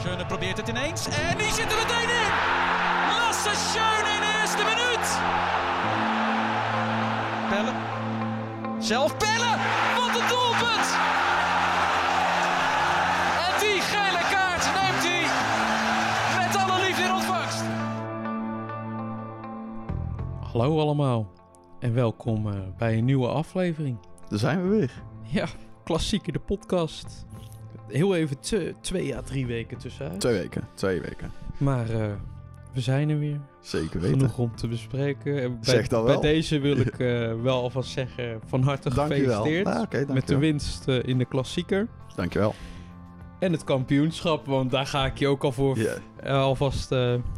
Schöne probeert het ineens en die zit er meteen in. Lasse Schöne in de eerste minuut. Bellen. Zelf bellen. Wat een doelpunt. En die gele kaart neemt hij met alle liefde in ontvangst. Hallo allemaal en welkom eh, bij een nieuwe aflevering. Daar zijn we weer. Ja, klassieke de podcast. Heel even te- twee à drie weken tussenuit. Twee weken. Twee weken. Maar eh, we zijn er weer. Zeker weten. Genoeg om te bespreken. En bij, Zeg dat bij wel. deze wil ik eh, wel alvast zeggen van harte gefeliciteerd. Ah, met de winst eh, in de klassieker. Dankjewel. En het kampioenschap, want daar ga ik je ook al voor alvast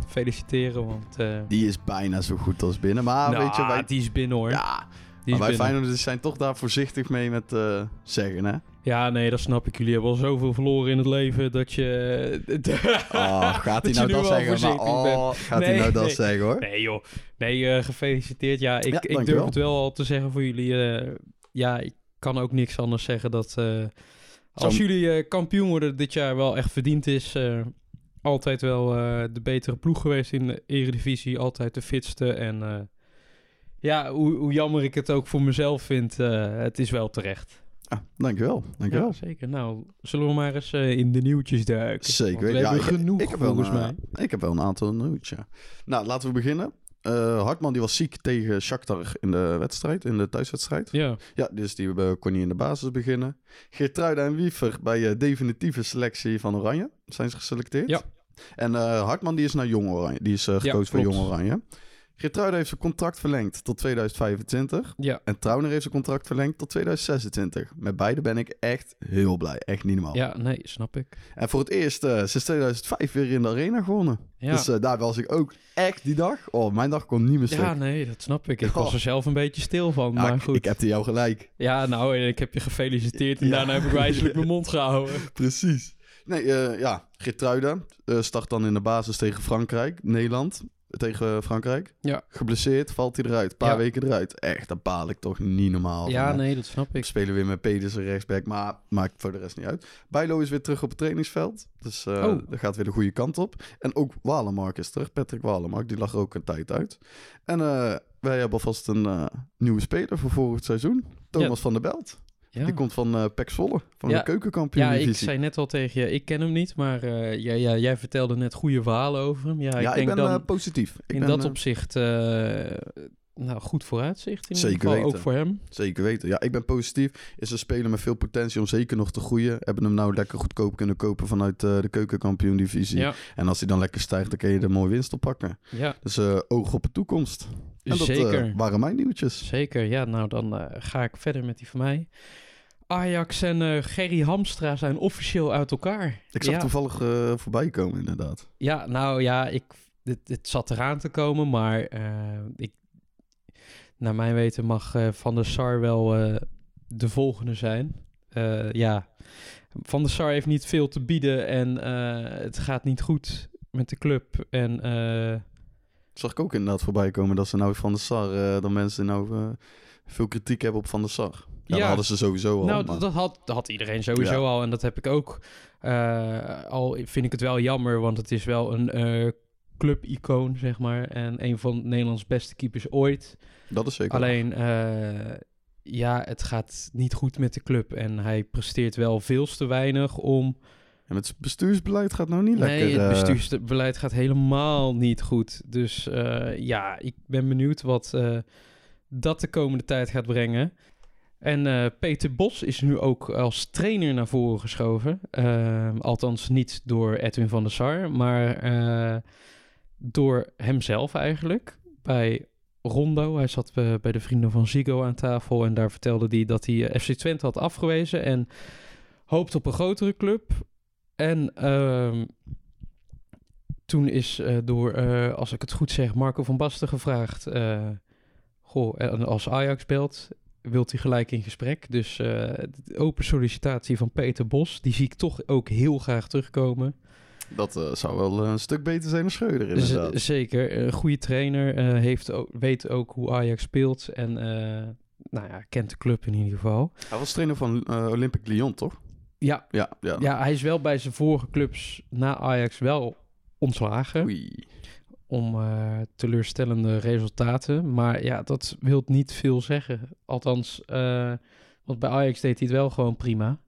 feliciteren. Want die is bijna zo goed als binnen. Maar nou, weet je, wij, die is binnen hoor. ja, die is maar wij binnen. Feyenoorders zijn toch daar voorzichtig mee met zeggen, hè? Ja, nee, dat snap ik. Jullie hebben al zoveel verloren in het leven dat je... Oh, gaat hij nou dat zeggen? Maar, oh, gaat Nee, hij nou dat nee. zeggen, hoor? Nee joh. Nee, eh, gefeliciteerd. Ja, ik, Ja, ik durf het wel al te zeggen voor jullie. eh, ja, ik kan ook niks anders zeggen dat... eh, als Zo- jullie eh, kampioen worden dit jaar wel echt verdiend is... eh, altijd wel eh, de betere ploeg geweest in de eredivisie. Altijd de fitste. En eh, ja, hoe, hoe jammer ik het ook voor mezelf vind, eh, het is wel terecht. Ah, dankjewel, dankjewel. Ja, zeker. Nou, zullen we maar eens eh, in de nieuwtjes duiken? Zeker we. Ja, hebben ik, genoeg, ik heb wel volgens een, mij. Ik heb wel een aantal nieuws, ja. Nou, laten we beginnen. Eh, Hartman die was ziek tegen Shakhtar in de wedstrijd, in de thuiswedstrijd. Ja, Ja, dus die eh, kon niet in de basis beginnen. Geertruida en Wiever bij eh, definitieve selectie van Oranje zijn ze geselecteerd. Ja. En eh, Hartman die is naar Jong Oranje. Die is eh, gekozen voor. Jong Oranje. Geertruida heeft zijn contract verlengd tot 2025. ja. En Trauner heeft zijn contract verlengd tot 2026. Met beide ben ik echt heel blij. Echt niet normaal. ja, nee, snap ik. En voor het eerst eh, sinds 2005 weer in de arena gewonnen. Ja. Dus eh, daar was ik ook echt die dag. Oh, mijn dag kon niet meer stuk. Ja, nee, dat snap ik. Ik was Oh. er zelf een beetje stil van, Ja, maar ik- goed. Ik heb jou gelijk. Ja, nou, ik heb je gefeliciteerd en Ja. daarna heb ik wijselijk mijn mond gehouden. Precies. Nee, eh, ja, Geertruida eh, start dan in de basis tegen Frankrijk, Nederland. Tegen Frankrijk. Ja. Geblesseerd, valt hij eruit. Een paar Ja. weken eruit. Echt, daar baal ik toch niet normaal Ja, van. nee, dat snap We ik. spelen weer met Pedersen rechtsback, maar maakt voor de rest niet uit. Bijlo is weer terug op het trainingsveld. Dus Oh. dat gaat weer de goede kant op. En ook Walemark is terug. Patrick Walemark, die lag er ook een tijd uit. En eh, wij hebben alvast een eh, nieuwe speler voor volgend seizoen. Thomas Ja. van der Belt. Ja. Die komt van eh Pek van Ja. de keukenkampioen ja, ik zei net al tegen je, ik ken hem niet, maar eh, ja, ja, jij vertelde net goede verhalen over hem. Ja, Ja, ik ik, denk ben dan eh, positief. Ik in ben, dat opzicht, nou, goed vooruitzicht in ieder Zeker geval, weten. ook voor hem. Zeker weten. Ja, ik ben positief. Is een speler met veel potentie om zeker nog te groeien. Hebben hem nou lekker goedkoop kunnen kopen vanuit eh, de keukenkampioen divisie. Ja, En als hij dan lekker stijgt, dan kun je er mooi winst op pakken. ja, Dus eh, oog op de toekomst. En dat eh, zeker. waren mijn nieuwtjes. Zeker, ja, nou dan ga ik verder met die van mij. Ajax en Gerry Hamstra zijn officieel uit elkaar. Ik zag ja. toevallig voorbij komen, inderdaad. Ja, nou ja, ik, dit, dit zat eraan te komen, maar eh, ik, naar mijn weten mag eh, Van der Sar wel eh, de volgende zijn. Eh, ja, Van der Sar heeft niet veel te bieden en het gaat niet goed met de club. En Zag ik ook inderdaad voorbij komen dat ze nou van de SAR, dat mensen nou veel kritiek hebben op Van de SAR. Ja, Ja. dat hadden ze sowieso al. nou, maar- dat had, dat had iedereen sowieso Ja. al en dat heb ik ook. Al vind ik het wel jammer, want het is wel een club-icoon, zeg maar. En een van Nederlands beste keepers ooit. dat is zeker. Alleen, eh, ja, het gaat niet goed met de club. En hij presteert wel veel te weinig om... En het bestuursbeleid gaat nou niet nee, lekker. het eh, bestuursbeleid gaat helemaal niet goed. Dus eh, ja, ik ben benieuwd wat dat de komende tijd gaat brengen. En Peter Bos is nu ook als trainer naar voren geschoven. Althans niet door Edwin van der Sar, maar door hemzelf eigenlijk. Bij Rondo. Hij zat eh, bij de vrienden van Zigo aan tafel en daar vertelde hij dat hij eh, FC Twente had afgewezen en hoopt op een grotere club. En ehm, toen is eh, door, als ik het goed zeg, Marco van Basten gevraagd... goh, en als Ajax belt, wilt hij gelijk in gesprek. Dus de open sollicitatie van Peter Bos, die zie ik toch ook heel graag terugkomen. Dat eh, zou wel eh, een stuk beter zijn dan Schreuder, inderdaad. Z- zeker, een goede trainer, eh, heeft ook, weet ook hoe Ajax speelt en nou ja, kent de club in ieder geval. Hij was trainer van Olympique Lyon, toch? Ja, Ja, ja. ja, hij is wel bij zijn vorige clubs na Ajax wel ontslagen. Oei. om teleurstellende resultaten. Maar ja, dat wil niet veel zeggen. Althans, want bij Ajax deed hij het wel gewoon prima.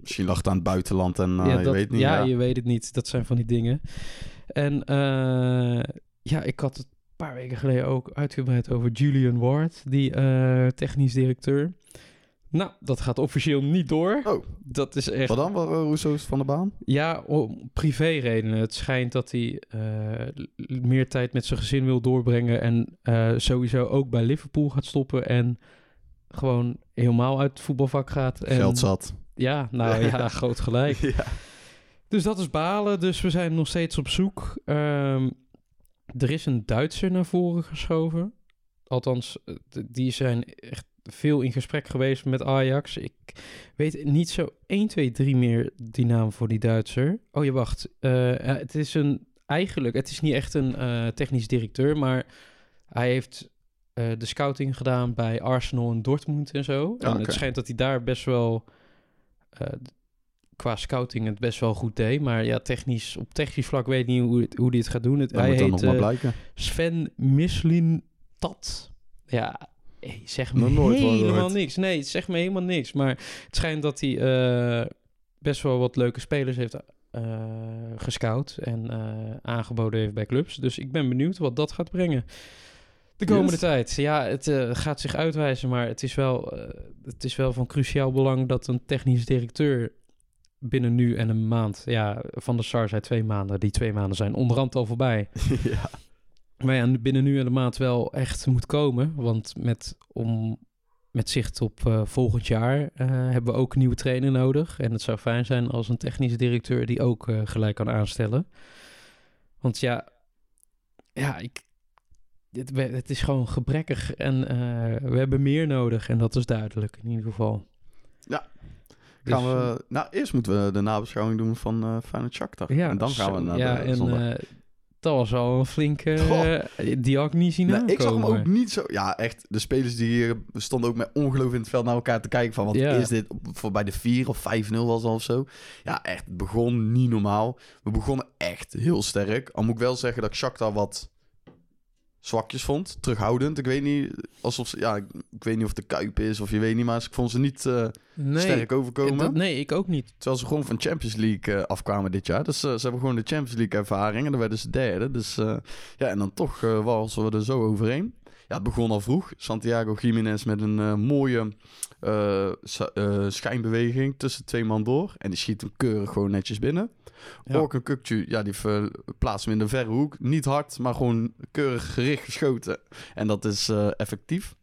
Misschien lag het aan het buitenland en eh, ja, je dat- weet niet. ja, Ja, je weet het niet. Dat zijn van die dingen. En eh, ja, ik had het een paar weken geleden ook uitgebreid over Julian Ward, die eh, technisch directeur. Nou, dat gaat officieel niet door. Oh. Dat is echt Wat dan? Uh, Rousseau is van de baan? ja, om privéredenen. Het schijnt dat hij eh, meer tijd met zijn gezin wil doorbrengen. En eh, sowieso ook bij Liverpool gaat stoppen. En gewoon helemaal uit het voetbalvak gaat. En, Geld zat. Ja, nou ja, groot gelijk. ja. Dus dat is balen. Dus we zijn nog steeds op zoek. Ehm, er is een Duitser naar voren geschoven. Althans, eh, die zijn echt veel in gesprek geweest met Ajax. Ik weet niet zo 1, 2, 3 meer die naam voor die Duitser. Oh ja, wacht. Eh, ja, het is een... Eigenlijk, het is niet echt een eh, technisch directeur, maar hij heeft eh, de scouting gedaan bij Arsenal en Dortmund en zo. En oké. het schijnt dat hij daar best wel... eh, qua scouting het best wel goed deed. Maar ja, technisch, op technisch vlak weet ik niet hoe, het, hoe hij het gaat doen. Het, Dat hij heet nog maar eh, blijken. Sven Mislintat. Ja, hey, zeg me nooit helemaal niks. Nee, het zegt me helemaal niks. Maar het schijnt dat hij eh, best wel wat leuke spelers heeft eh, gescout en eh, aangeboden heeft bij clubs. Dus ik ben benieuwd wat dat gaat brengen. De komende Yes. tijd. Ja, het eh, gaat zich uitwijzen, maar het is, wel, eh, het is wel van cruciaal belang dat een technisch directeur binnen nu en een maand, ja, van de SAR zijn twee maanden, die twee maanden zijn onderhand al voorbij. ja. Maar ja, binnen nu en een maand wel echt moet komen. Want met, om, met zicht op eh, volgend jaar hebben we ook een nieuwe trainer nodig. En het zou fijn zijn als een technische directeur die ook gelijk kan aanstellen. Want ja, ja ik, dit, het is gewoon gebrekkig. En eh, we hebben meer nodig. En dat is duidelijk in ieder geval. Ja. Dus, Gaan we, nou, eerst moeten we de nabeschouwing doen van eh Feyenoord Shakhtar. ja, en dan gaan we naar ja, de en, zondag. eh, dat was al een flinke... Eh, die had ik niet zien Nee, ik zag hem ook niet zo... Ja, echt. De spelers die hier stonden ook met ongeloof in het veld naar elkaar te kijken. Van wat Ja. is dit? Voor bij de 4 of 5-0 was het of zo. Ja, echt. Het begon niet normaal. We begonnen echt heel sterk. Al moet ik wel zeggen dat Shakhtar wat zwakjes vond. Terughoudend. Ik weet niet, alsof ze... Ja, ik, weet niet of het de Kuip is of je weet niet. Maar ik vond ze niet eh, nee, sterk overkomen. dat- nee, ik ook niet. Terwijl ze gewoon van Champions League eh, afkwamen dit jaar. Dus eh, ze hebben gewoon de Champions League ervaring. En dan werden ze derde. Dus ja, en dan toch eh walsen we er zo overheen. Ja, het begon al vroeg. Santiago Jiménez met een mooie eh, schijnbeweging tussen twee man door. En die schiet hem keurig gewoon netjes binnen. Ja. Kukcu, ja, die plaatst hem in de verre hoek. Niet hard, maar gewoon keurig gericht geschoten. En dat is eh, effectief.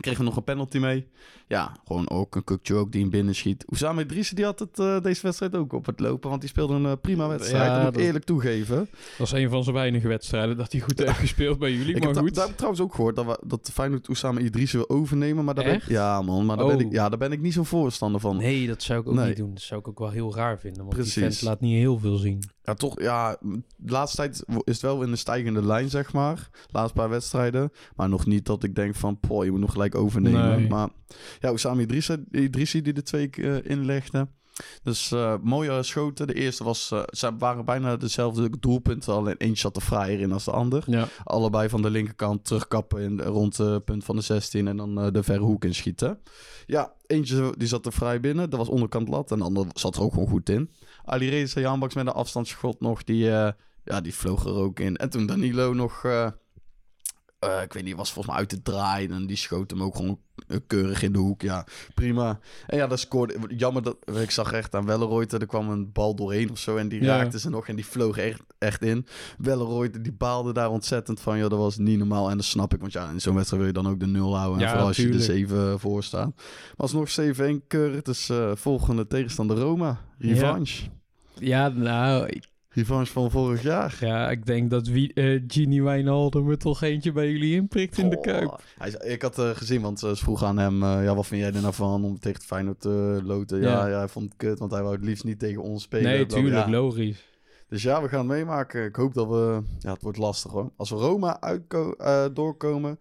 Kregen we nog een penalty mee. Ja, gewoon ook een Kukcu ook die hem binnen schiet. Oussama Idrissi die had het, eh, deze wedstrijd ook op het lopen. Want die speelde een eh, prima wedstrijd. Ja, dat moet ik eerlijk toegeven. Dat was een van zijn weinige wedstrijden dat hij goed heeft gespeeld bij jullie. Ik maar heb, goed. daar heb ik trouwens ook gehoord dat, we, dat Feyenoord Oussama Idrissi wil overnemen. Maar daar ben, ja man, maar daar, ben Oh. ik, ja, daar ben ik niet zo'n voorstander van. Nee, dat zou ik ook Nee. niet doen. Dat zou ik ook wel heel raar vinden. Want die Precies. vent laat niet heel veel zien. Ja, toch, ja, de laatste tijd is het wel in de stijgende lijn, zeg maar. Laatste paar wedstrijden. Maar nog niet dat ik denk van, poh, je moet nog gelijk overnemen. Nee. Maar ja, Oussama Idrissi, Idrissi die de twee keer eh, inlegde. Dus eh, mooie schoten. De eerste was, eh, ze waren bijna dezelfde doelpunten. Alleen eentje zat er fraaier in als de ander. Ja. Allebei van de linkerkant terugkappen in, rond het punt van de 16 en dan eh, de verre hoek inschieten. Ja, eentje die zat er vrij binnen, dat was onderkant lat en de ander zat er ook gewoon goed in. Ali Reza met een afstandsschot nog, die, ja, die vloog er ook in. En toen Danilo nog, eh, eh, ik weet niet, was volgens mij uit de draai en die schoot hem ook gewoon eh, keurig in de hoek. Ja, prima. En ja, dat scoorde, jammer dat, ik zag echt aan Welleroyte, er kwam een bal doorheen of zo en die Ja. raakte ze nog en die vloog echt, echt in. Welleroyte, die baalde daar ontzettend van. Ja, dat was niet normaal. En dat snap ik. Want ja, in zo'n wedstrijd wil je dan ook de nul houden. En Ja, vooral als je er 7 voor staat. Maar alsnog 7-1 keurig. Dus eh, volgende tegenstander Roma. Revanche. Ja, nou, ik, Revanche van vorig jaar. ja, ik denk dat wie, eh Genie Wijnaldum er toch eentje bij jullie inprikt in de Kuip. Hij, ik had eh, gezien, want eh, ze vroegen aan hem... ja, wat vind jij er nou van om tegen Feyenoord te loten? Ja, Ja. ja. hij vond het kut, want hij wou het liefst niet tegen ons spelen. Nee, tuurlijk, ja. logisch. Dus ja, we gaan het meemaken. Ik hoop dat we... Ja, het wordt lastig hoor. Als we Roma uitko eh, doorkomen,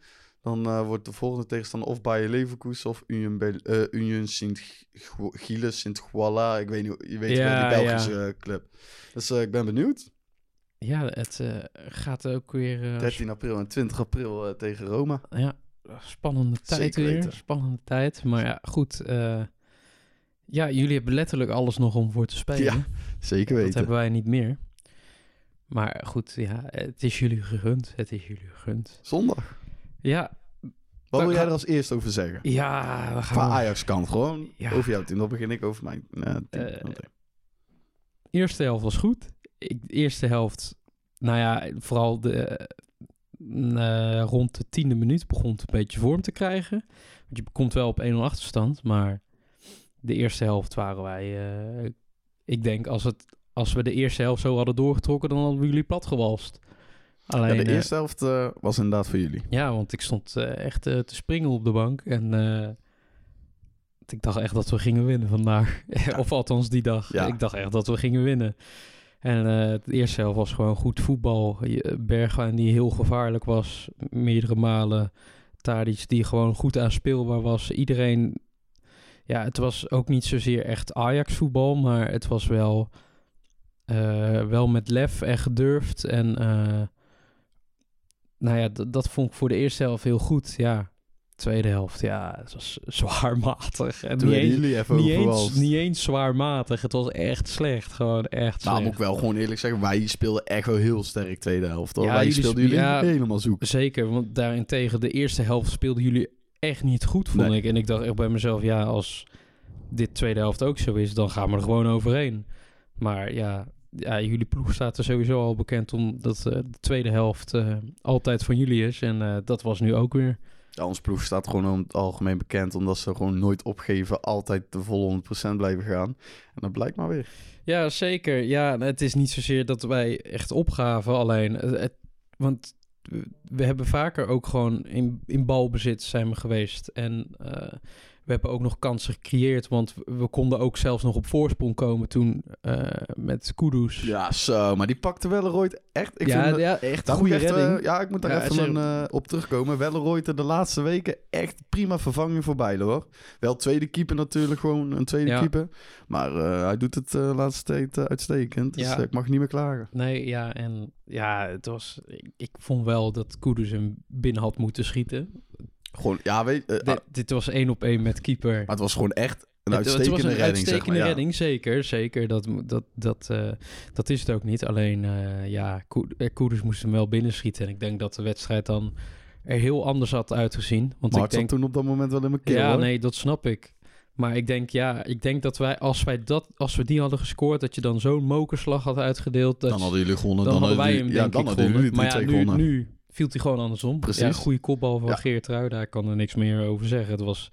Dan eh, wordt de volgende tegenstander of Bayer Leverkusen of Union, eh, Union Sint-Gilles, Sint-Guala. Ik weet niet, je weet wel, Ja, die Belgische eh, club. Dus ik ben benieuwd. Ja, het gaat ook weer... eh, 13 april en 20 april tegen Roma. Ja, spannende tijd Zeker weer. Spannende tijd. Maar ja, goed. ja, jullie hebben letterlijk alles nog om voor te spelen. Ja, Zeker Dat weten. hebben wij niet meer. Maar goed, ja, het is jullie gegund. Het is jullie gegund. Zondag. Ja, Wat wil jij er als eerste over zeggen? ja, we gaan we- Ajax kant gewoon. Ja. Over jouw team. Dan begin ik over mijn eh, team. Eh, Oké. eerste helft was goed. Ik, de eerste helft, nou ja, vooral de, eh, rond de tiende minuut begon het een beetje vorm te krijgen. Want je komt wel op 1-0 achterstand, maar de eerste helft waren wij... eh, ik denk, als, het, als we de eerste helft zo hadden doorgetrokken, dan hadden we jullie platgewalst. Alleen, ja, de eh, eerste helft eh, was inderdaad voor jullie. ja, want ik stond eh, echt te springen op de bank. En ik dacht echt dat we gingen winnen vandaag. of althans die dag. Ja. Ik dacht echt dat we gingen winnen. En het eerste helft was gewoon goed voetbal. Bergwijn die heel gevaarlijk was. Meerdere malen. Tadic die gewoon goed aanspeelbaar was. Iedereen... Ja, het was ook niet zozeer echt Ajax voetbal. Maar het was wel... wel met lef en gedurfd. En... nou ja, dat vond ik voor de eerste helft heel goed. Ja, tweede helft, ja, het was zwaarmatig. En Toen niet eens, jullie even niet, eens, niet eens zwaarmatig. Het was echt slecht. Gewoon echt Nou, slecht. moet ik wel gewoon eerlijk zeggen, wij speelden echt wel heel sterk tweede helft. Hoor. Ja, wij jullie speelden spe- jullie ja. helemaal zoek. Zeker, want daarentegen de eerste helft speelden jullie echt niet goed, vond Nee. ik. En ik dacht echt bij mezelf, ja, als dit tweede helft ook zo is, dan gaan we er gewoon overheen. Maar ja, ja jullie ploeg staat er sowieso al bekend omdat eh, de tweede helft eh, altijd van jullie is. En eh, dat was nu ook weer. Ja, ons ploeg staat gewoon om het algemeen bekend, omdat ze gewoon nooit opgeven, altijd de volle 100% blijven gaan. En dat blijkt maar weer. Ja, zeker. Ja, het is niet zozeer dat wij echt opgaven, alleen... Het, want we- hebben vaker ook gewoon in, in balbezit zijn we geweest. En we hebben ook nog kansen gecreëerd, want we, konden ook zelfs nog op voorsprong komen toen eh, met Kudus. Ja, zo, maar die pakte Welleroyd echt. Ik ja, vind, ja, echt daar goede echt, redding. eh, ja, ik moet daar Ja, even een, eh, op terugkomen. Welleroyd er de laatste weken echt prima vervanging voor Bijlo, hoor. Wel tweede keeper natuurlijk, gewoon een tweede Ja. keeper. Maar eh, hij doet het de laatste tijd eh, uitstekend. Dus Ja. eh, ik mag niet meer klagen. Nee, ja, en ja, het was... Ik, ik vond wel dat Kudus hem binnen had moeten schieten. Gewoon, ja, weet eh, Dit, dit was één op één met keeper. Maar het was gewoon echt een Het- het uitstekende was een redding, zeg uitstekende. Ja. redding, zeker. Zeker, dat, dat, dat, eh, dat is het ook niet. Alleen, eh ja, Koe- eh, Koeders moest hem wel binnenschieten. En ik denk dat de wedstrijd dan er heel anders had uitgezien. Want Maar ik denk, toen op dat moment wel in mijn keel, ja, hoor. nee, dat snap ik. Maar ik denk, ja, ik denk dat wij, als wij dat, als we die hadden gescoord, dat je dan zo'n mokerslag had uitgedeeld. Dat Dan hadden jullie gewonnen. dan, hadden wij hem ja, denk dan ik hadden gewonnen. jullie Maar ja, 3-2 nu, nu viel hij gewoon andersom. Precies. Ja, goede kopbal van Ja. Geert. Ik kan er niks meer over zeggen. Het was,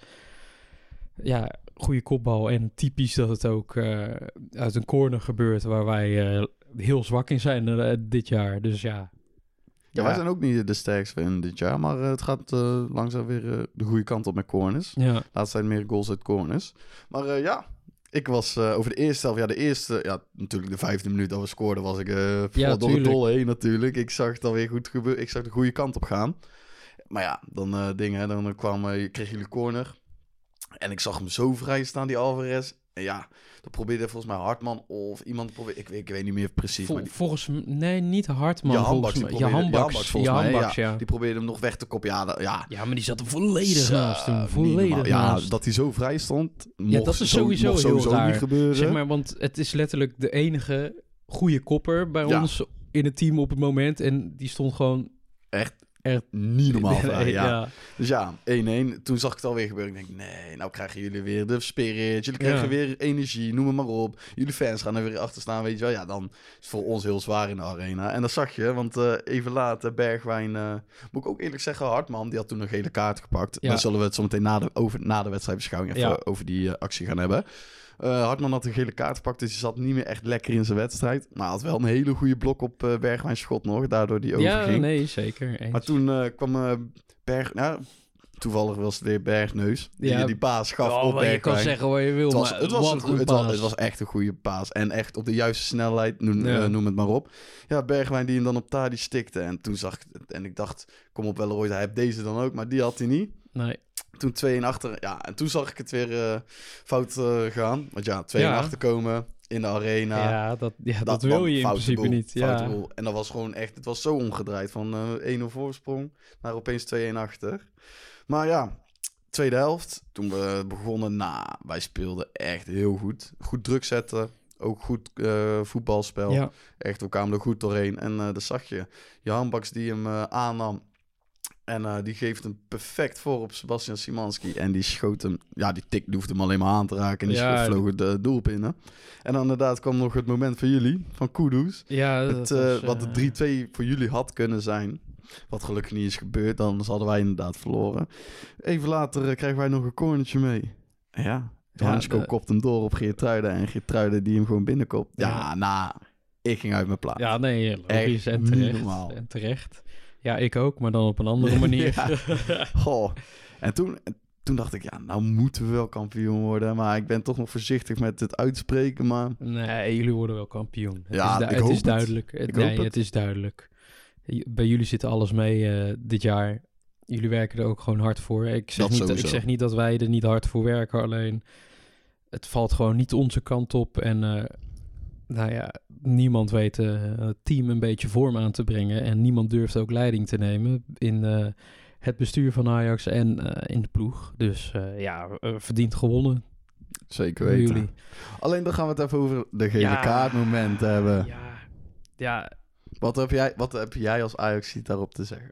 ja, goede kopbal. En typisch dat het ook eh, uit een corner gebeurt waar wij eh, heel zwak in zijn eh, dit jaar. Dus ja. Ja, wij zijn ook niet de sterkste in dit jaar. Maar het gaat eh, langzaam weer de goede kant op met corners. Ja, Laatst zijn meer goals uit corners. Maar eh, ja, ik was eh, over de eerste helft. Ja, de eerste, ja, natuurlijk de vijfde minuut dat we scoorden, was ik eh vooral door tuurlijk. dolle heen natuurlijk. Ik zag het alweer goed gebeuren. Ik zag de goede kant op gaan. Maar ja, dan eh dingen, dan kwam, kreeg jullie corner. En ik zag hem zo vrij staan, die Alvarez. En ja, dan probeerde volgens mij Hartman of iemand probeerde, ik, weet- ik weet niet meer precies. Vol- maar die, volgens m- nee, niet Hartman. je handbaks, mij. Je handbaks, volgens mij, handbaks, ja. ja. Die probeerde hem nog weg te koppen. Ja, dat- ja, Ja, maar die zat er volledig naast toen. Volledig. Ja, naast. dat hij zo vrij stond, Ja, dat is sowieso mocht heel sowieso raar. niet gebeuren. Zeg maar, want het is letterlijk de enige goede kopper bij Ja. ons in het team op het moment. En die stond gewoon Echt, echt niet normaal Nee, ja. Dus ja, 1-1. Toen zag ik het alweer gebeuren. Ik denk, nee, nou krijgen jullie weer de spirit. Jullie krijgen Ja. weer energie, noem het maar op. Jullie fans gaan er weer achter staan, weet je wel. Ja, dan is het voor ons heel zwaar in de arena. En dat zag je, want eh, even later, Bergwijn... eh, moet ik ook eerlijk zeggen, Hartman, die had toen een gele kaart gepakt. Ja. Dan zullen we het zo meteen na de, over, na de wedstrijdbeschouwing even Ja. over die eh, actie gaan hebben. Eh, Hartman had een gele kaart gepakt, dus hij zat niet meer echt lekker in zijn wedstrijd. Maar had wel een hele goede blok op eh Bergwijn schot nog, daardoor die Ja, overging. nee, zeker. Eens. Maar toen eh, kwam Berg... Nou, Toevallig was het weer Bergneus. Die Ja. die paas gaf Oh, op maar je kan Bergwijn. zeggen wat je wil, Het was, maar het, was een, het, was, het was echt een goede paas. En echt op de juiste snelheid, noem, Ja. noem het maar op. Ja, Bergwijn die hem dan op Tadi stikte. En toen zag ik. En ik dacht, kom op Welleroy, hij heeft deze dan ook. Maar die had hij niet. Nee. Toen 2 en achter. Ja, en toen zag ik het weer eh, fout eh, gaan. Want ja, 2 en Ja. achter komen in de arena. Ja, dat, ja, dat, Dat wil je in principe boel, niet. Ja. boel. En dat was gewoon echt, het was zo omgedraaid. Van eh 1-0 voorsprong naar opeens 2-1 achter. Maar ja, tweede helft. Toen we begonnen, nou, wij speelden echt heel goed. Goed druk zetten. Ook goed eh, voetbalspel. Ja. Echt, we kwamen er goed doorheen. En eh dat zag je. Jan Baks die hem aannam. En eh, die geeft hem perfect voor op Sebastian Simanski. En die schoot hem... Ja, die tik hoefde hem alleen maar aan te raken. En die Ja, vloog het doel binnen. En dan inderdaad kwam nog het moment van jullie. Van Kudus. Ja, Het, dat eh, was, wat de 3-2 voor jullie had kunnen zijn. Wat gelukkig niet is gebeurd. Dan hadden wij inderdaad verloren. Even later krijgen wij nog een cornertje mee. Ja, Ja, Hansko de- kopt hem door op Geertruiden. En Geertruiden die hem gewoon binnenkopt. Ja, Ja. nou, ik ging uit mijn plaats. Ja, nee, logisch Echt en niet terecht. normaal. En terecht. Ja, ik ook, maar dan op een andere manier. Goh. En toen, toen dacht ik, ja, nou moeten we wel kampioen worden. Maar ik ben toch nog voorzichtig met het uitspreken. Maar nee, jullie worden wel kampioen. Het Ja, is, ik het hoop is het. duidelijk. Het- Ik hoop nee, het. het is duidelijk. Bij jullie zit alles mee eh, dit jaar. Jullie werken er ook gewoon hard voor. Ik zeg, Dat niet, ik zeg niet dat wij er niet hard voor werken, alleen het valt gewoon niet onze kant op. En eh, nou ja, niemand weet eh, het team een beetje vorm aan te brengen. En niemand durft ook leiding te nemen in eh, het bestuur van Ajax en eh, in de ploeg. Dus ja, verdient gewonnen zeker weten. jullie. Alleen dan gaan we het even over de gele Ja. kaartmoment hebben. Ja, ja, Wat, heb jij, wat heb jij als ajax daarop te zeggen?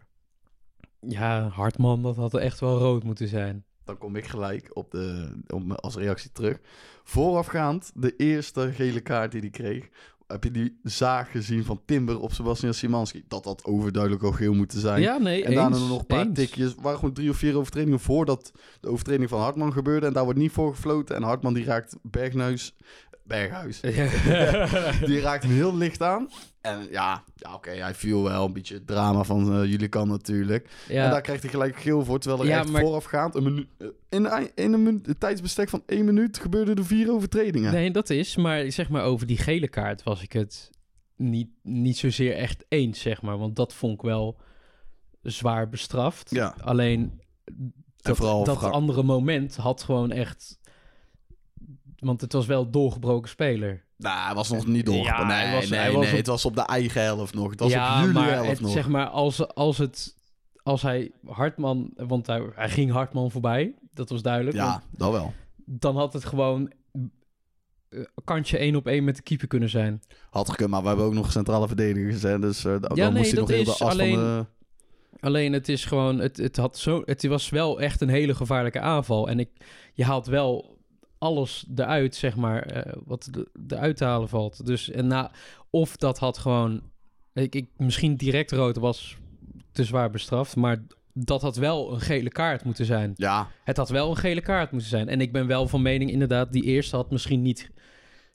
ja, Hartman, dat had echt wel rood moeten zijn. Dan kom ik gelijk op de, als reactie terug. Voorafgaand, de eerste gele kaart die hij kreeg, heb je die zaag gezien van Timber op Sebastian Simanski. Dat had overduidelijk al geel moeten zijn. Ja, nee, en daarna nog een paar eens. tikjes. Waren gewoon drie of vier overtredingen voordat de overtreding van Hartman gebeurde. En daar wordt niet voor gefloten. En Hartman die raakt Berghuis... Berghuis. Die raakt hem heel licht aan. En ja, ja oké, hij viel wel een beetje het drama van eh, jullie kant natuurlijk. ja. En daar krijgt hij gelijk geel voor. Terwijl er Ja, echt maar- voorafgaand, een minuut, eh, in, een- in een, minu- een tijdsbestek van één minuut, gebeurden er vier overtredingen. Nee, dat is. Maar zeg maar over die gele kaart was ik het niet, niet zozeer echt eens, zeg maar. Want dat vond ik wel zwaar bestraft. Ja. Alleen dat, andere moment had gewoon echt... Want het was wel doorgebroken speler. Nou, hij was nog niet door. Ja, nee, hij was- nee, hij was nee, op- het was op de eigen helft nog. Het was ja, op jullie maar helft het, nog. zeg maar als, als het... Als hij Hartman... Want hij, hij ging Hartman voorbij. Dat was duidelijk. ja, dat wel. dan had het gewoon... eh, kantje één op één met de keeper kunnen zijn. Had gekund, maar we hebben ook nog centrale verdedigers. Hè, dus eh, dan nee, moest hij nog heel de as alleen- van de... Alleen het is gewoon, het, het, had zo, het was wel echt een hele gevaarlijke aanval. En ik, je haalt wel alles eruit, zeg maar, eh, wat de- eruit te halen valt. Dus en na, of dat had gewoon, ik, ik, misschien direct rood was te zwaar bestraft, maar dat had wel een gele kaart moeten zijn. Ja, Het had wel een gele kaart moeten zijn. En ik ben wel van mening, inderdaad, die eerste had misschien niet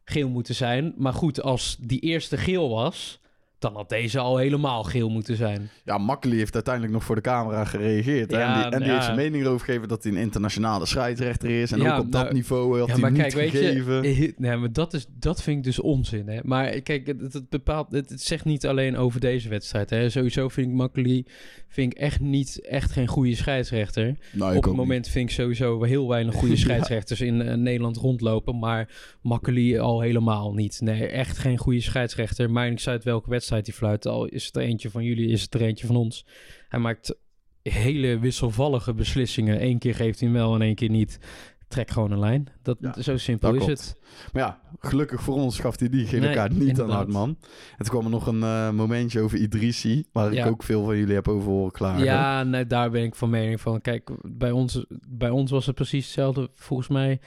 geel moeten zijn. Maar goed, als die eerste geel was, dan had deze al helemaal geel moeten zijn. ja Makkeli heeft uiteindelijk nog voor de camera gereageerd. hè, en die, en die ja. heeft zijn mening erover gegeven dat hij een internationale scheidsrechter is. En Ja, ook op dat nou, niveau had Ja, hij maar niet kijk, weet gegeven. je, eh, nee, maar dat, is, dat vind ik dus onzin. Hè? Maar kijk, het, het bepaalt, het, het zegt niet alleen over deze wedstrijd. Hè? Sowieso vind ik Makkeli vind ik echt niet echt geen goede scheidsrechter. Nou, ik Op het niet. moment vind ik sowieso heel weinig goede scheidsrechters in eh, Nederland rondlopen. Maar Makkeli al helemaal niet. Nee, echt geen goede scheidsrechter. Maakt niks uit welke wedstrijd hij fluit. Al is het er eentje van jullie, is het er eentje van ons. Hij maakt hele wisselvallige beslissingen. Eén keer geeft hij hem wel en één keer niet. Trek gewoon een lijn. Dat, Ja, zo simpel dat is klopt. het. Maar ja, gelukkig voor ons gaf hij die gele Nee, kaart niet aan. Hartman. Toen kwam er nog een eh, momentje over Idrissi, waar Ja. ik ook veel van jullie heb over horen klagen. Ja, nee, daar ben ik van mening van. Kijk, bij ons, bij ons was het precies hetzelfde. Volgens mij,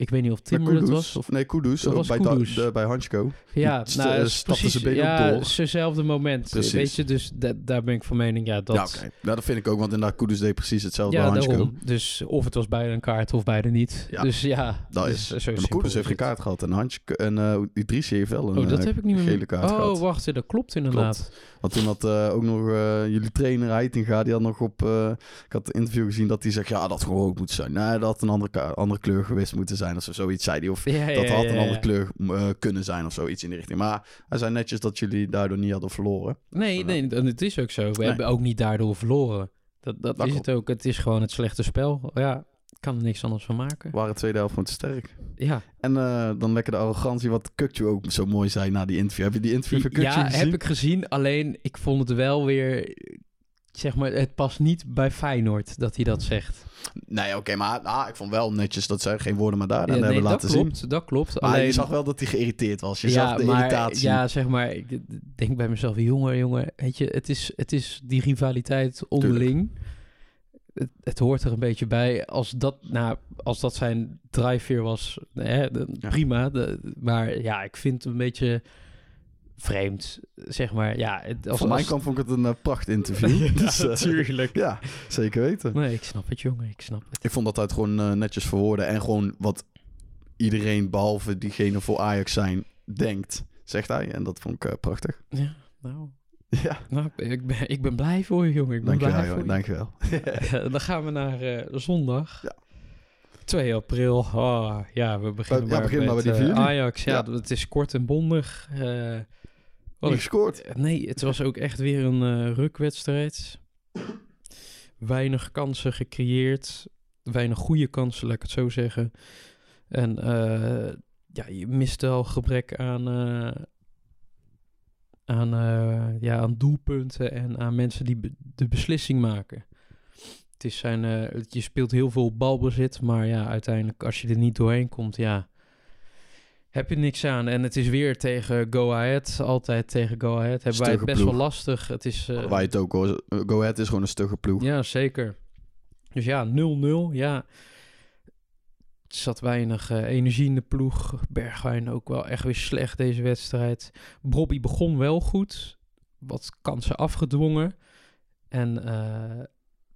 Ik weet niet of Timber Kudus. was. Of, Nee, Kudus. Dat was bij, Kudus. Da- de- bij Hansko. ja, st- nou, eh, is stapte precies, ook ja, zijnzelfde moment. Precies. Weet je, dus da- daar ben ik van mening, ja, dat... Ja, oké. Nou, dat vind ik ook, want inderdaad, Kudus deed precies hetzelfde Ja, bij Hansko. daarom. Dus of het was beide een kaart of beide niet. Ja. Dus ja, Dat dus is. zo Ja, maar Kudus heeft het. kaart gehad. En, Hansko, en eh Idrissi heeft wel een Oh, dat eh, heb ik niet meer. gele kaart oh, gehad. wacht, dat klopt inderdaad. Want toen had eh, ook nog eh, jullie trainer Heitinga, die had nog op... eh, ik had het interview gezien dat hij zegt, ja, dat gewoon rood moeten zijn. Nee, dat had een andere, andere kleur geweest moeten zijn of zo, zoiets zei hij. Of Ja, ja, dat had een andere kleur eh, kunnen zijn of zoiets in die richting. Maar hij zei netjes dat jullie daardoor niet hadden verloren. Nee, nee, en het is ook zo. We Nee. hebben ook niet daardoor verloren. Dat, dat, Dat is klopt. het ook. Het is gewoon het slechte spel. Ja, ik kan er niks anders van maken. Waren de tweede helft gewoon te sterk. Ja, En eh, dan lekker de arrogantie, wat Kukju ook zo mooi zei na die interview. Heb je die interview van Kukju ja gezien? heb ik gezien. Alleen, ik vond het wel weer... Zeg maar, het past niet bij Feyenoord dat hij dat zegt. Nee, oké, maar nou, ik vond wel netjes dat zij geen woorden maar daar Ja, hebben dat laten zien. klopt, dat klopt. Maar Alleen, je zag wel dat hij geïrriteerd was. Je ja, zag de maar, irritatie. Ja, zeg maar, ik denk bij mezelf, jongen, jongen, weet je, het is, het is die rivaliteit onderling. Het, het hoort er een beetje bij. Als dat, nou, als dat zijn drijfveer was, hè, de- Ja. prima. De, maar ja, ik vind het een beetje vreemd, zeg maar. Ja, het, als, Van mijn als- kant vond ik het een uh, pracht interview. Ja, Dus, eh, natuurlijk. ja, zeker weten. Nee, ik snap het, jongen, ik snap het. Ik vond dat hij het gewoon eh, netjes verwoorden. En gewoon wat iedereen, behalve diegene voor Ajax zijn, denkt, zegt hij. En dat vond ik eh, prachtig. Ja, nou, Ja, nou ik, ben, ik ben blij voor je, jongen. Ik ben dankjewel. blij voor je. Dankjewel. Ja, dan gaan we naar eh, zondag. Ja. 2 april. Oh, ja, we beginnen Ja, maar begin maar met die eh. Ajax. Ja, Ja. het is kort en bondig. Eh, wat ik- gescoord. nee, het was ook echt weer een eh, rukwedstrijd. Weinig kansen gecreëerd. Weinig goede kansen, laat ik het zo zeggen. En eh, ja, je mist wel gebrek aan, eh, aan, eh, ja, aan doelpunten en aan mensen die be- de beslissing maken. Het is zijn, eh, je speelt heel veel balbezit, maar ja, uiteindelijk als je er niet doorheen komt, ja, heb je niks aan. En het is weer tegen Go Ahead, altijd tegen Go Ahead. Hebben wij het best wel lastig. Het is, eh, Wij het ook hoor. Go Ahead is gewoon een stugge ploeg. ja, zeker. Dus ja, 0-0. Ja. Er zat weinig eh, energie in de ploeg. Bergwijn ook wel echt weer slecht deze wedstrijd. Bobby begon wel goed. Wat kansen afgedwongen. En eh,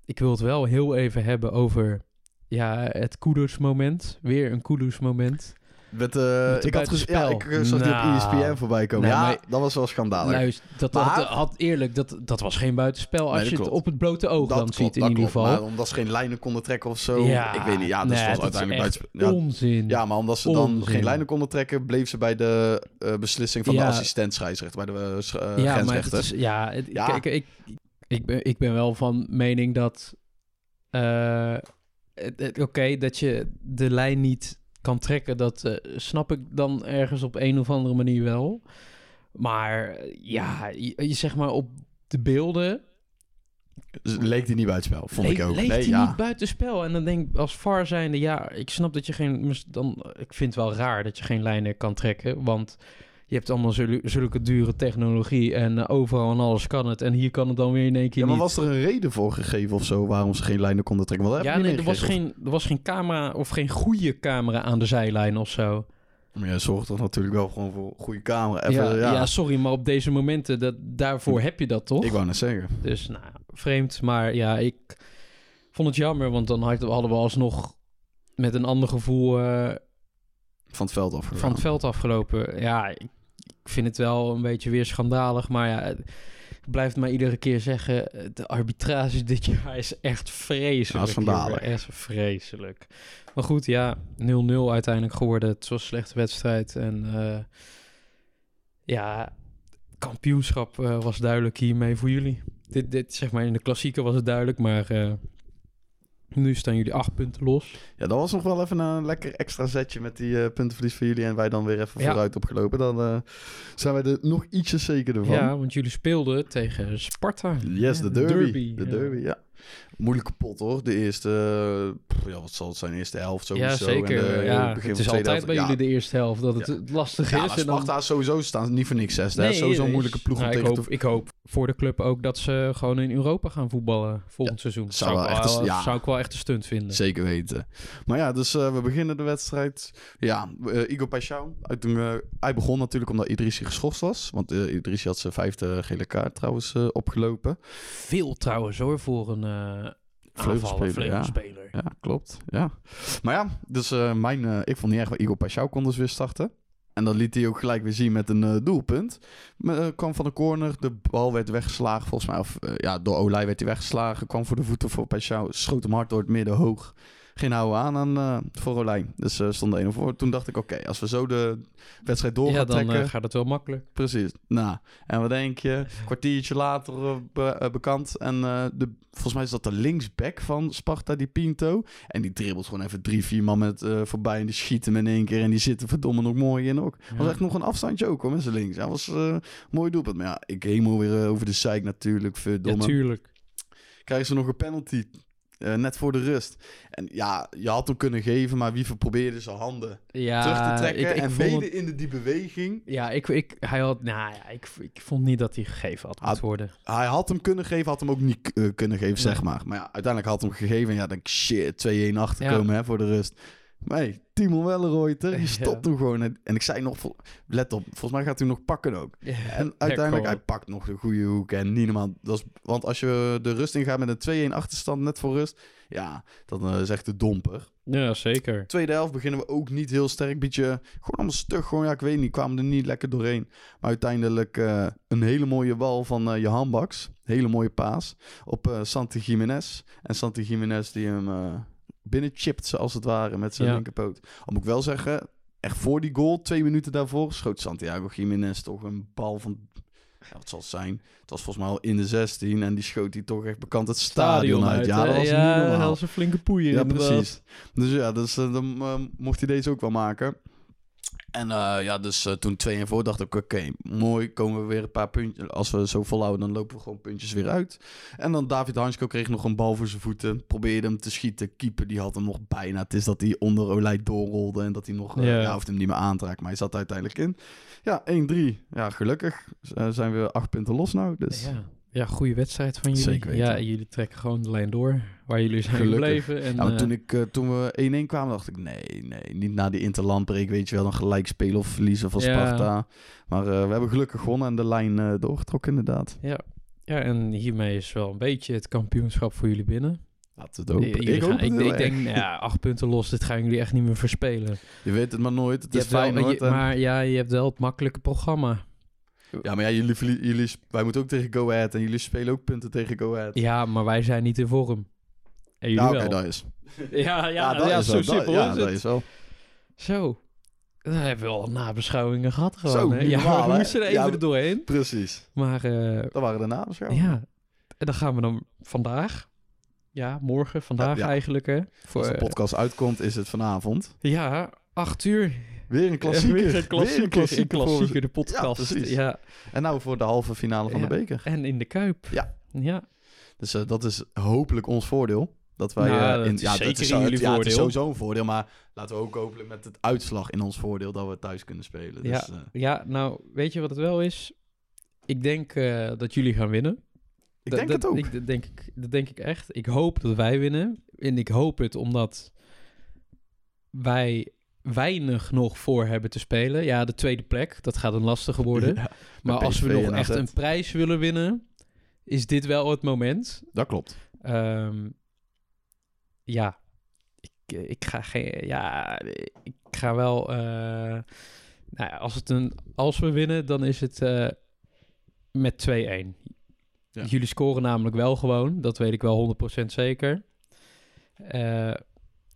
ik wil het wel heel even hebben over ja, het Kudus moment. Weer een Kudus moment. Met, eh, Met de ik had ja, ik buitenspel. zag die Nou. op ESPN voorbij komen. Ja, maar- dat was wel schandalig. Luister, dat, Maar- dat had eerlijk, dat, dat was geen buitenspel als Nee, dat je het op het blote oog dat dan klopt, ziet in dat ieder geval. Maar omdat ze geen lijnen konden trekken of zo. Ja, ik weet niet. Ja, dus nee, was dat is uiteindelijk echt buiten. Ja, Onzin. ja, maar omdat ze dan Onzin. geen lijnen konden trekken, bleef ze bij de eh, beslissing van Ja. de assistent scheidsrechter, bij de eh, ja, maar is, ja, het- Ja. Kijk, ik, ik, ben, ik ben wel van mening dat... eh, Oké, dat je de lijn niet kan trekken, dat eh, snap ik dan ergens op een of andere manier wel. Maar eh, ja, je, je zeg maar op de beelden Dus leek die niet buitenspel, vond leek, ik ook. leek nee, hij ja. niet buitenspel. En dan denk ik als VAR zijnde, ja, ik snap dat je geen... Dan, ik vind het wel raar dat je geen lijnen kan trekken, want... Je hebt allemaal zul- zulke dure technologie en eh, overal en alles kan het. En hier kan het dan weer in één keer Ja, maar niet. was er een reden voor gegeven of zo waarom ze geen lijnen konden trekken? Dat ja, nee, er was, geen, er was geen camera of geen goede camera aan de zijlijn of zo. Maar ja, zorgt toch natuurlijk wel gewoon voor goede camera. Even, ja, ja, ja. sorry, maar op deze momenten, dat, daarvoor heb je dat toch? ik wou net zeggen. Dus nou, vreemd. Maar ja, ik vond het jammer, want dan had- hadden we alsnog met een ander gevoel eh, Van het veld af. van het veld afgelopen. Ja, ik, vind het wel een beetje weer schandalig. Maar ja, ik blijf het maar iedere keer zeggen. De arbitrage dit jaar is echt vreselijk. Ja, schandalig. Echt vreselijk. Maar goed, ja, 0-0 uiteindelijk geworden. Het was een slechte wedstrijd. En eh, ja, kampioenschap eh, was duidelijk hiermee voor jullie. Dit, dit, zeg maar, in de klassieker was het duidelijk. Maar eh, nu staan jullie acht punten los. Ja, dat was nog wel even een lekker extra zetje met die eh, puntenverlies voor jullie. En wij dan weer even Ja. vooruit opgelopen. Dan eh, zijn wij er nog ietsje zekerder van. Ja, want jullie speelden tegen Sparta. Yes, Ja, de derby. De ja. derby, ja. Moeilijke pot hoor. De eerste, eh, pff, ja, wat zal het zijn? Eerste helft sowieso. ja, zeker. En de, ja, begin het is altijd helft. bij ja, jullie de eerste helft dat het Ja. lastig Ja, is. maar en dan- Sparta is sowieso staan niet voor niks zesde. Nee, sowieso een moeilijke ploeg om nou, ik tegen hoop, te... ik hoop voor de club ook dat ze gewoon in Europa gaan voetballen volgend seizoen. zou Zou, wel ik echt wel, ja. zou ik wel echt een stunt vinden. Zeker weten. Maar ja, dus eh, we beginnen de wedstrijd. Ja, eh, Igor Paixão. Uit eh, hij begon natuurlijk omdat Idrissi geschorst was. Want Idrissi had zijn vijfde gele kaart trouwens opgelopen. Veel trouwens hoor voor een eh Vleugelspeler, aanvaller, ja. klopt. Ja. Maar ja, dus eh, mijn, eh, ik vond niet erg wel Igor Paixão kon dus weer starten. En dat liet hij ook gelijk weer zien met een eh, doelpunt. Eh, kwam van de corner, de bal werd weggeslagen volgens mij. Of eh, ja, door Olij werd hij weggeslagen. Kwam voor de voeten voor Paixão. Schoot hem hard door het midden hoog. Geen houden aan, aan eh, voor Olij. Dus eh stond 1 voor. Toen dacht ik, oké, als we zo de wedstrijd door Ja, gaan dan trekken... eh, gaat het wel makkelijk. Precies. Nou, en wat denk je? Kwartiertje later be- bekend. En de, volgens mij is dat de linksback van Sparta, die Pinto. En die dribbelt gewoon even drie, vier man met, voorbij. En die schieten hem in één keer. En die zitten verdomme nog mooi in ook. Ja. was echt nog een afstandje ook hoor, met zijn links. Dat was mooi doelpunt. Maar ja, ik helemaal weer over de zeik natuurlijk. Verdomme. tuurlijk. Krijgen ze nog een penalty. Eh, net voor de rust. En ja, je had hem kunnen geven, maar Wiever probeerde zijn handen Ja, terug te trekken. ik, ik en vond mede in de, die beweging ja, ik, ik, hij had, nou ja, ik, ik vond niet dat hij gegeven had moeten worden. Hij had hem kunnen geven, had hem ook niet eh, kunnen geven, zeg Nee. maar. Maar ja, uiteindelijk had hij hem gegeven. En ja, dan denk ik, shit, 2-1 achterkomen Ja. hè, voor de rust. Maar hey, Timo Welleroyter, die Ja. stopt hem gewoon. En, ik zei nog, let op, volgens mij gaat hij nog pakken ook. En uiteindelijk, hij pakt nog de goede hoek. En niet normaal. Dat is, want als je de rust ingaat met een 2-1 achterstand, net voor rust. Ja, dan eh, is echt de domper. Ja, zeker. Tweede helft beginnen we ook niet heel sterk. Beetje gewoon allemaal stug. Gewoon, ja, ik weet niet. Kwamen er niet lekker doorheen. Maar uiteindelijk eh, een hele mooie bal van eh Johan Baks. Hele mooie paas op eh Santi Jiménez. En Santi Jiménez die hem binnenchipt, als het ware, met zijn Ja. linkerpoot. Al moet ik wel zeggen, echt voor die goal, twee minuten daarvoor, schoot Santiago Jiménez toch een bal van... Ja, wat zal het zijn? Het was volgens mij al in de 16 en die schoot hij toch echt bekend het stadion, uit. Ja, dat was ja, een flinke poeier Ja, inderdaad. precies. Dus ja, dus, eh, dan eh, mocht hij deze ook wel maken. En eh, ja, dus eh, toen 2 en voor dacht ik, oké, mooi, komen we weer een paar puntjes. Als we zo volhouden, dan lopen we gewoon puntjes weer uit. En dan David Hansko kreeg nog een bal voor zijn voeten. Probeerde hem te schieten. Keeper, die had hem nog bijna. Het is dat hij onder Olij doorrolde en dat hij nog... eh, Ja. ja. hoefde hem niet meer aan te raken, maar hij zat er uiteindelijk in. Ja, 1-3. Ja, gelukkig zijn we acht punten los nou. Dus Ja. Ja, goede wedstrijd van jullie. Zeker weten. Ja, jullie trekken gewoon de lijn door waar jullie zijn Gelukkig. gebleven. En, Ja, maar eh, toen, ik, eh, toen we 1-1 kwamen, dacht ik, nee, nee, niet na die interlandbreek, weet je wel, dan gelijk spelen of verliezen van Ja. Sparta. Maar eh, we hebben gelukkig gewonnen en de lijn doorgetrokken inderdaad. ja. ja, en hiermee is wel een beetje het kampioenschap voor jullie binnen. Laten we het. Jullie Ik, gaan- ik, ik denk, nou ja, acht punten los, dit gaan jullie echt niet meer verspelen. Je weet het maar nooit, het Je is fijn maar ja, je hebt wel het makkelijke programma. Ja, maar ja, jullie, jullie, sp- wij moeten ook tegen Go Ahead en jullie spelen ook punten tegen Go Ahead. Ja, maar wij zijn niet in vorm. En jullie Ja, oké, wel. dat is. Ja, ja, dat ja, is zo wel, dat- simpel ja, is dat is wel. Zo. Dan hebben we al nabeschouwingen gehad gewoon. Zo, hè? ja, normaal, we moesten er even Ja, doorheen. Precies. Maar eh, Dat waren de nabeschouwingen. ja, en dan gaan we dan vandaag. Ja, morgen, vandaag Ja, ja. eigenlijk hè. Voor, Als de podcast uitkomt, is het vanavond. ja, acht uur. Weer een klassieker. Weer een klassieker, Weer een klassieker, de podcast. Ja. Ja, En nou voor de halve finale van de beker. en in de Kuip. Ja. Ja, Dus eh, dat is hopelijk ons voordeel. Dat wij Nou, eh, dat in, is ja, zeker dat is, jullie ja, het is voordeel. sowieso een voordeel, maar laten we ook hopelijk met het uitslag in ons voordeel dat we thuis kunnen spelen. Dus, Ja. eh, ja, nou, weet je wat het wel is? Ik denk dat jullie gaan winnen. ik Dat- denk dat, het ook. Ik, dat, denk ik, dat denk ik echt. Ik hoop dat wij winnen. En ik hoop het omdat wij weinig nog voor hebben te spelen. Ja, de tweede plek, dat gaat een lastige worden. Ja, maar als we nog echt een prijs willen winnen, is dit wel het moment. dat klopt. Ehm, ja, ik, ik ga geen. Ja, ik ga wel. eh, nou ja, als, het een, als we winnen, dan is het eh, met 2-1. Ja. Jullie scoren namelijk wel gewoon, dat weet ik wel 100% zeker. Eh,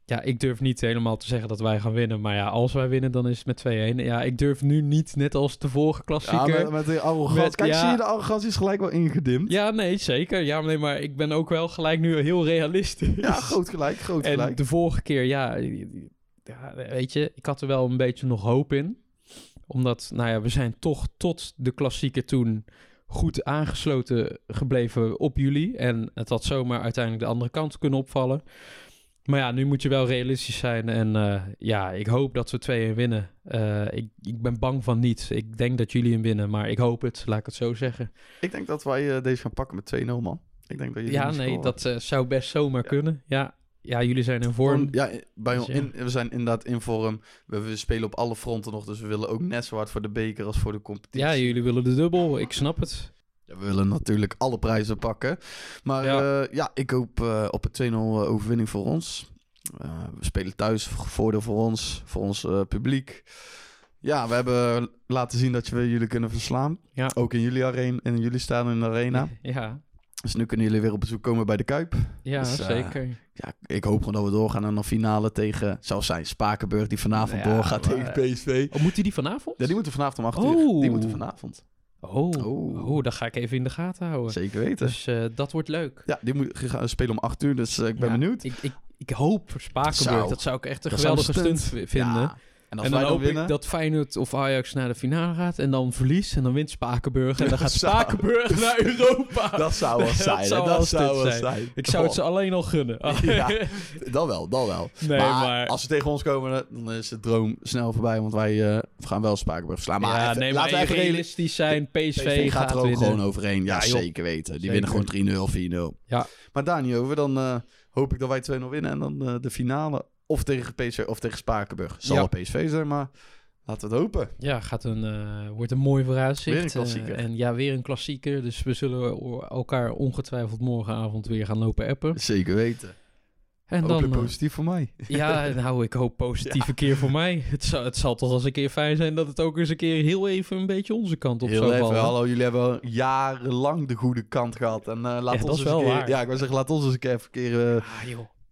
ja, ik durf niet helemaal te zeggen dat wij gaan winnen. Maar ja, als wij winnen, dan is het met 2-1. Ja, ik durf nu niet, net als de vorige Ja, klassieker. met, met die arrogantie. Met- Kijk, ja. zie je, de arrogantie is gelijk wel ingedimd. Ja, nee, zeker. Ja, nee, maar ik ben ook wel gelijk nu heel realistisch. Ja, groot gelijk, groot En gelijk. de vorige keer, ja, ja, weet je, ik had er wel een beetje nog hoop in. Omdat, nou ja, we zijn toch tot de klassieker toen goed aangesloten gebleven op jullie. En het had zomaar uiteindelijk de andere kant kunnen opvallen. Maar ja, nu moet je wel realistisch zijn. En eh, ja, ik hoop dat we 2-1 winnen. Eh, ik, ik ben bang van niet. Ik denk dat jullie hem winnen, maar ik hoop het, laat ik het zo zeggen. Ik denk dat wij eh, deze gaan pakken met 2-0, man. Ik denk dat jullie Ja, nee, dat zou best zomaar Ja. kunnen. Ja. ja, jullie zijn in vorm. Ja, bij, Dus ja. in, we zijn inderdaad in vorm. We, we spelen op alle fronten nog, dus we willen ook net zo hard voor de beker als voor de competitie. Ja, jullie willen de dubbel. Ik snap het. We willen natuurlijk alle prijzen pakken. Maar Ja. ja, ja ik hoop eh, op een 2-0 overwinning voor ons. Eh, we spelen thuis, voordeel voor ons, voor ons eh, publiek. Ja, we hebben laten zien dat we jullie kunnen verslaan. Ja. Ook in jullie arena, in jullie staan in de arena. Ja, Dus nu kunnen jullie weer op bezoek komen bij de Kuip. ja Dus, eh, zeker. Ja, ik hoop gewoon dat we doorgaan naar een finale tegen, zou zijn, Spakenburg, die vanavond Ja, doorgaat maar- tegen PSV. Oh, moet hij die vanavond? Ja, die moeten vanavond om 8 uur. Oh. Die moeten vanavond. Oh, Oh. oh. dat ga ik even in de gaten houden. Zeker weten. Dus eh, dat wordt leuk. Ja, die moet gaan spelen om 8 uur, dus eh, ik ben Ja, benieuwd. Ik, ik, ik hoop voor Spakenburg. Zou- dat zou ik echt een geweldige stunt, vinden. Ja. En dan hoop winnen, ik dat Feyenoord of Ajax naar de finale gaat en dan verliest en dan wint Spakenburg en dan gaat Zou- Spakenburg naar Europa. dat zou wel zijn. zou dat zou zijn. zijn. Ik zou het ze alleen al gunnen. Ja. Dan wel, dan wel. nee, maar, maar... als ze tegen ons komen, dan is de droom snel voorbij, want wij eh, gaan wel Spakenburg verslaan. Maar ja, even- nee, laten maar we even realistisch zijn. PSV, PSV gaat er ook winnen. gewoon overheen. Ja, zeker weten. Die Zeker. winnen gewoon 3-0, 4-0. Ja. Maar daar niet over. Dan eh, hoop ik dat wij 2-0 winnen. En dan eh, de finale of tegen PSV of tegen Spakenburg. Zal Ja. PSV zijn, maar laten we het hopen. Ja, gaat een, eh, wordt een mooi vooruitzicht. Weer een klassieker. Eh, en ja, weer een klassieker. Dus we zullen elkaar ongetwijfeld morgenavond weer gaan lopen appen. Zeker weten. En Ook dan, eh, positief voor mij. ja, nou, ik hoop positieve keer voor mij. Het zal, het zal toch eens een keer fijn zijn dat het ook eens een keer heel even een beetje onze kant op Heel zou even, vallen. hallo, jullie hebben jarenlang de goede kant gehad. En laat Ja, ons eens wel een keer, waar. Ja, ik wil zeggen, laat ons eens een keer even een keer... eh, Ah,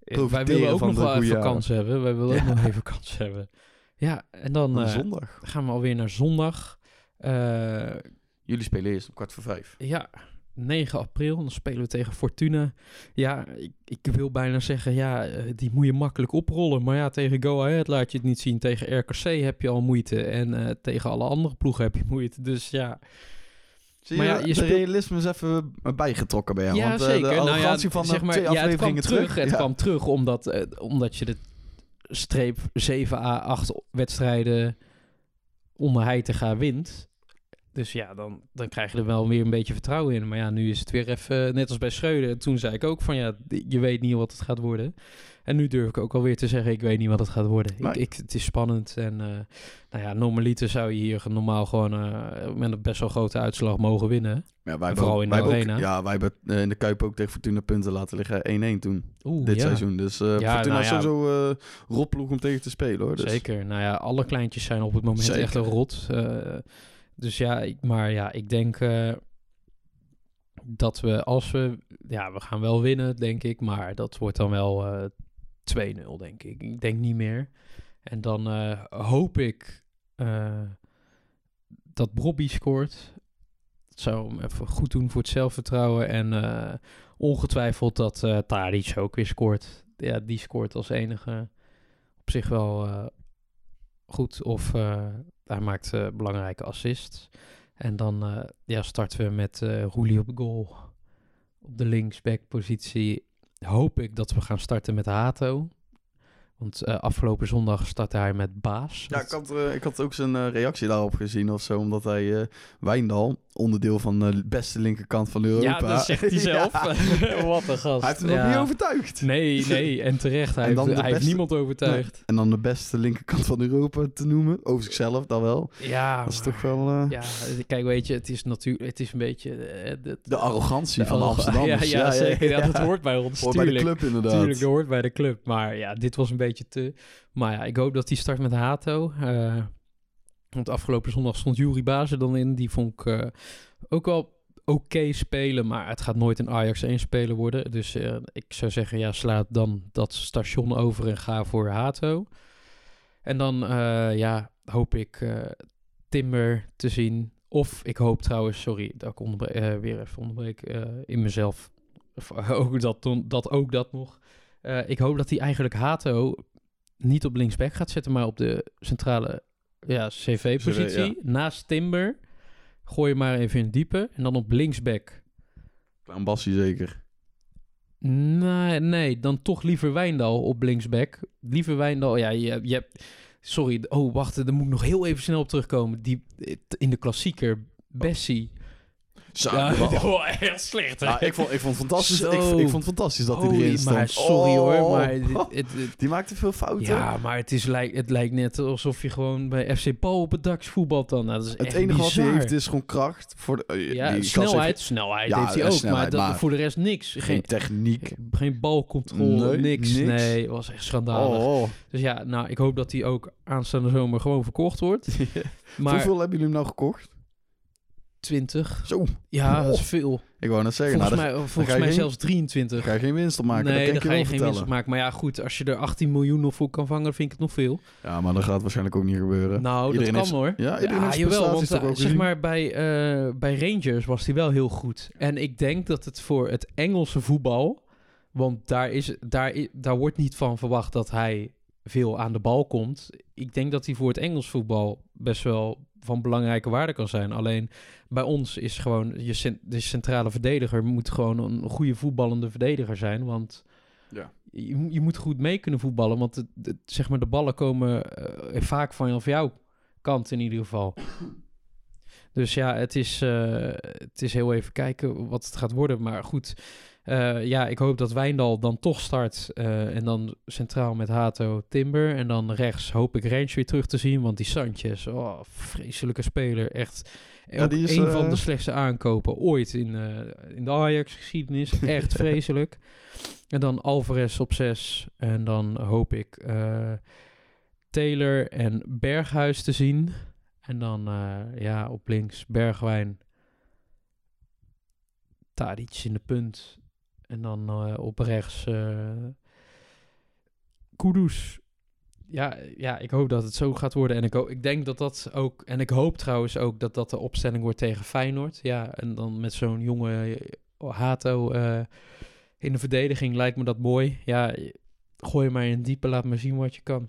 Wij willen ook nog wel even kans hebben. Wij willen Ja. ook nog even kans hebben. Ja, en dan eh, zondag. gaan we alweer naar zondag. Eh, Jullie spelen eerst om kwart voor vijf. Ja, 9 april. Dan spelen we tegen Fortuna. Ja, ik, ik wil bijna zeggen, ja, eh, die moet je makkelijk oprollen. Maar ja, tegen Go Ahead laat je het niet zien. Tegen RKC heb je al moeite. En eh, tegen alle andere ploegen heb je moeite. Dus ja, Zie Maar je, ja, je de speelt- realisme is even bijgetrokken bij jou. ja want, eh, zeker. de Nou ja, arrogantie van zeg maar, twee ja, het kwam terug. Het kwam terug omdat, eh, omdat je de streep 7 à 8 wedstrijden onder Heitinga wint. Dus ja, dan, dan krijg je er wel weer een beetje vertrouwen in. Maar ja, nu is het weer even net als bij Schreuder. Toen zei ik ook van ja, je weet niet wat het gaat worden. En nu durf ik ook alweer te zeggen, ik weet niet wat het gaat worden. Ik, Nee. ik, het is spannend. En eh, nou ja, normaliter zou je hier normaal gewoon eh, met een best wel grote uitslag mogen winnen. Ja, wij Vooral ook- in de wij hebben ook- arena. ja, wij hebben eh, in de Kuip ook tegen Fortuna punten laten liggen. 1-1 toen, Oeh, dit ja. seizoen. Dus Ja, Fortuna nou is sowieso ropploeg om tegen te spelen hoor. Dus. Zeker. Nou ja, alle kleintjes zijn op het moment Zeker. echt een rot. Dus ja, ik, maar ja, ik denk dat we als we... Ja, we gaan wel winnen, denk ik. Maar dat wordt dan wel 2-0, denk ik. Ik denk niet meer. En dan eh, hoop ik eh, dat Bobby scoort. Dat zou hem even goed doen voor het zelfvertrouwen. En eh, ongetwijfeld dat eh Tadic ook weer scoort. Ja, die scoort als enige op zich wel goed. Of hij maakt belangrijke assists. En dan ja, starten we met Roelie op goal. Op de linksback-positie hoop ik dat we gaan starten met Hato. Want eh, afgelopen zondag startte hij met Baas. Ja, ik had, eh, ik had ook zijn eh, reactie daarop gezien of zo. Omdat hij eh Wijndal, onderdeel van de beste linkerkant van Europa. Ja, dat zegt hij zelf. Wat een gast. Hij heeft hem nog niet overtuigd. Nee, nee, en terecht. Hij, En heeft, hij heeft niemand overtuigd. En dan de beste linkerkant van Europa te noemen. Over zichzelf dan wel. Ja, Dat is maar- toch wel eh, Ja, kijk, weet je, het is natuurlijk, het is een beetje... de, de arrogantie de van Amsterdam. Ja, ja, zeker. Ja, dat hoort bij ons, Hoort bij de club inderdaad. Tuurlijk, dat hoort bij de club. Maar ja, dit was een beetje te... Maar ja, ik hoop dat hij start met Hato. eh want afgelopen zondag stond Jury Bazen dan in. Die vond ik eh, ook wel oké spelen. Maar het gaat nooit een Ajax 1 speler worden. Dus eh, ik zou zeggen, ja, sla dan dat station over en ga voor Hato. En dan, ja, hoop ik Timber te zien. Of ik hoop trouwens, sorry dat ik onderbre- weer even onderbreek in mezelf. Of, ook dat, dat ook dat nog. Eh, ik hoop dat hij eigenlijk Hato niet op linksback gaat zetten, maar op de centrale ja, CV-positie. Ja. Naast Timber. Gooi je maar even in diepe. En dan op linksback. Klein Bassie zeker. Nee, nee, dan toch liever Wijndal op linksback. Liever Wijndal, ja, je, je hebt... Sorry, oh, wacht, daar moet ik nog heel even snel op terugkomen. Die, in de klassieker, Bessie. Zo, Ja, oh, echt slecht, hè? Ja, ik, vond, ik vond het fantastisch. Ik, ik vond het fantastisch dat hij erin stond. maar sorry Oh. hoor, maar dit- het, het- Die maakte veel fouten. ja, maar het, is, lijkt, het lijkt net alsof je gewoon bij FC Paul op het dak voetbalt dan. Nou, dat is het echt enige wat hij heeft is gewoon kracht. Voor de, eh, Ja, die snelheid, heeft snelheid Ja, heeft hij en ook, snelheid, maar, dat, maar voor de rest niks. Geen Geen, techniek. geen balcontrole, Nee, niks. niks. Nee, het was echt schandalig. Oh, oh. Dus ja, nou, ik hoop dat hij ook aanstaande zomer gewoon verkocht wordt. Maar Hoeveel hebben jullie hem nou gekocht? 20, Zo, ja, dat is veel. ik wou net zeggen. Volgens nou, mij, volgens mij geen- zelfs daar 23. ga je geen winst op maken. nee, kan daar ik je je geen winst vertellen. op maken. Maar ja, goed, als je er 18 miljoen of voor kan vangen, vind ik het nog veel. Ja, maar dat gaat waarschijnlijk ook niet gebeuren. Nou, Iedereen dat kan heeft- hoor. Ja, iedereen heeft jawel, want eh, zeg maar bij, eh, bij Rangers was hij wel heel goed. En ik denk dat het voor het Engelse voetbal, want daar, is, daar, daar wordt niet van verwacht dat hij veel aan de bal komt. Ik denk dat hij voor het Engels voetbal best wel van belangrijke waarde kan zijn. Alleen bij ons is gewoon je cent- de centrale verdediger moet gewoon een goede voetballende verdediger zijn, want Ja. je, je moet goed mee kunnen voetballen, want het, het- zeg maar de ballen komen eh, vaak van jouw kant in ieder geval. Dus ja, het is, eh, het is heel even kijken wat het gaat worden. Maar goed, eh, ja, ik hoop dat Wijndal dan toch start. eh, en dan centraal met Hato Timber. En dan rechts hoop ik Range weer terug te zien. Want die Sanchez, oh, vreselijke speler. Echt Ja, die is, een eh, van de slechtste aankopen ooit in, eh, in de Ajax-geschiedenis. Echt vreselijk. En dan Alvarez op 6. En dan hoop ik eh, Taylor en Berghuis te zien. En dan eh, ja, op links Bergwijn. Tadic in de punt. En dan eh, op rechts eh Kudus. Ja, ja, ik hoop dat het zo gaat worden. En ik, ik denk dat dat ook... En ik hoop trouwens ook dat dat de opstelling wordt tegen Feyenoord. Ja, en dan met zo'n jonge eh, Hato in de verdediging lijkt me dat mooi. Ja, gooi maar in diepe, laat maar zien wat je kan.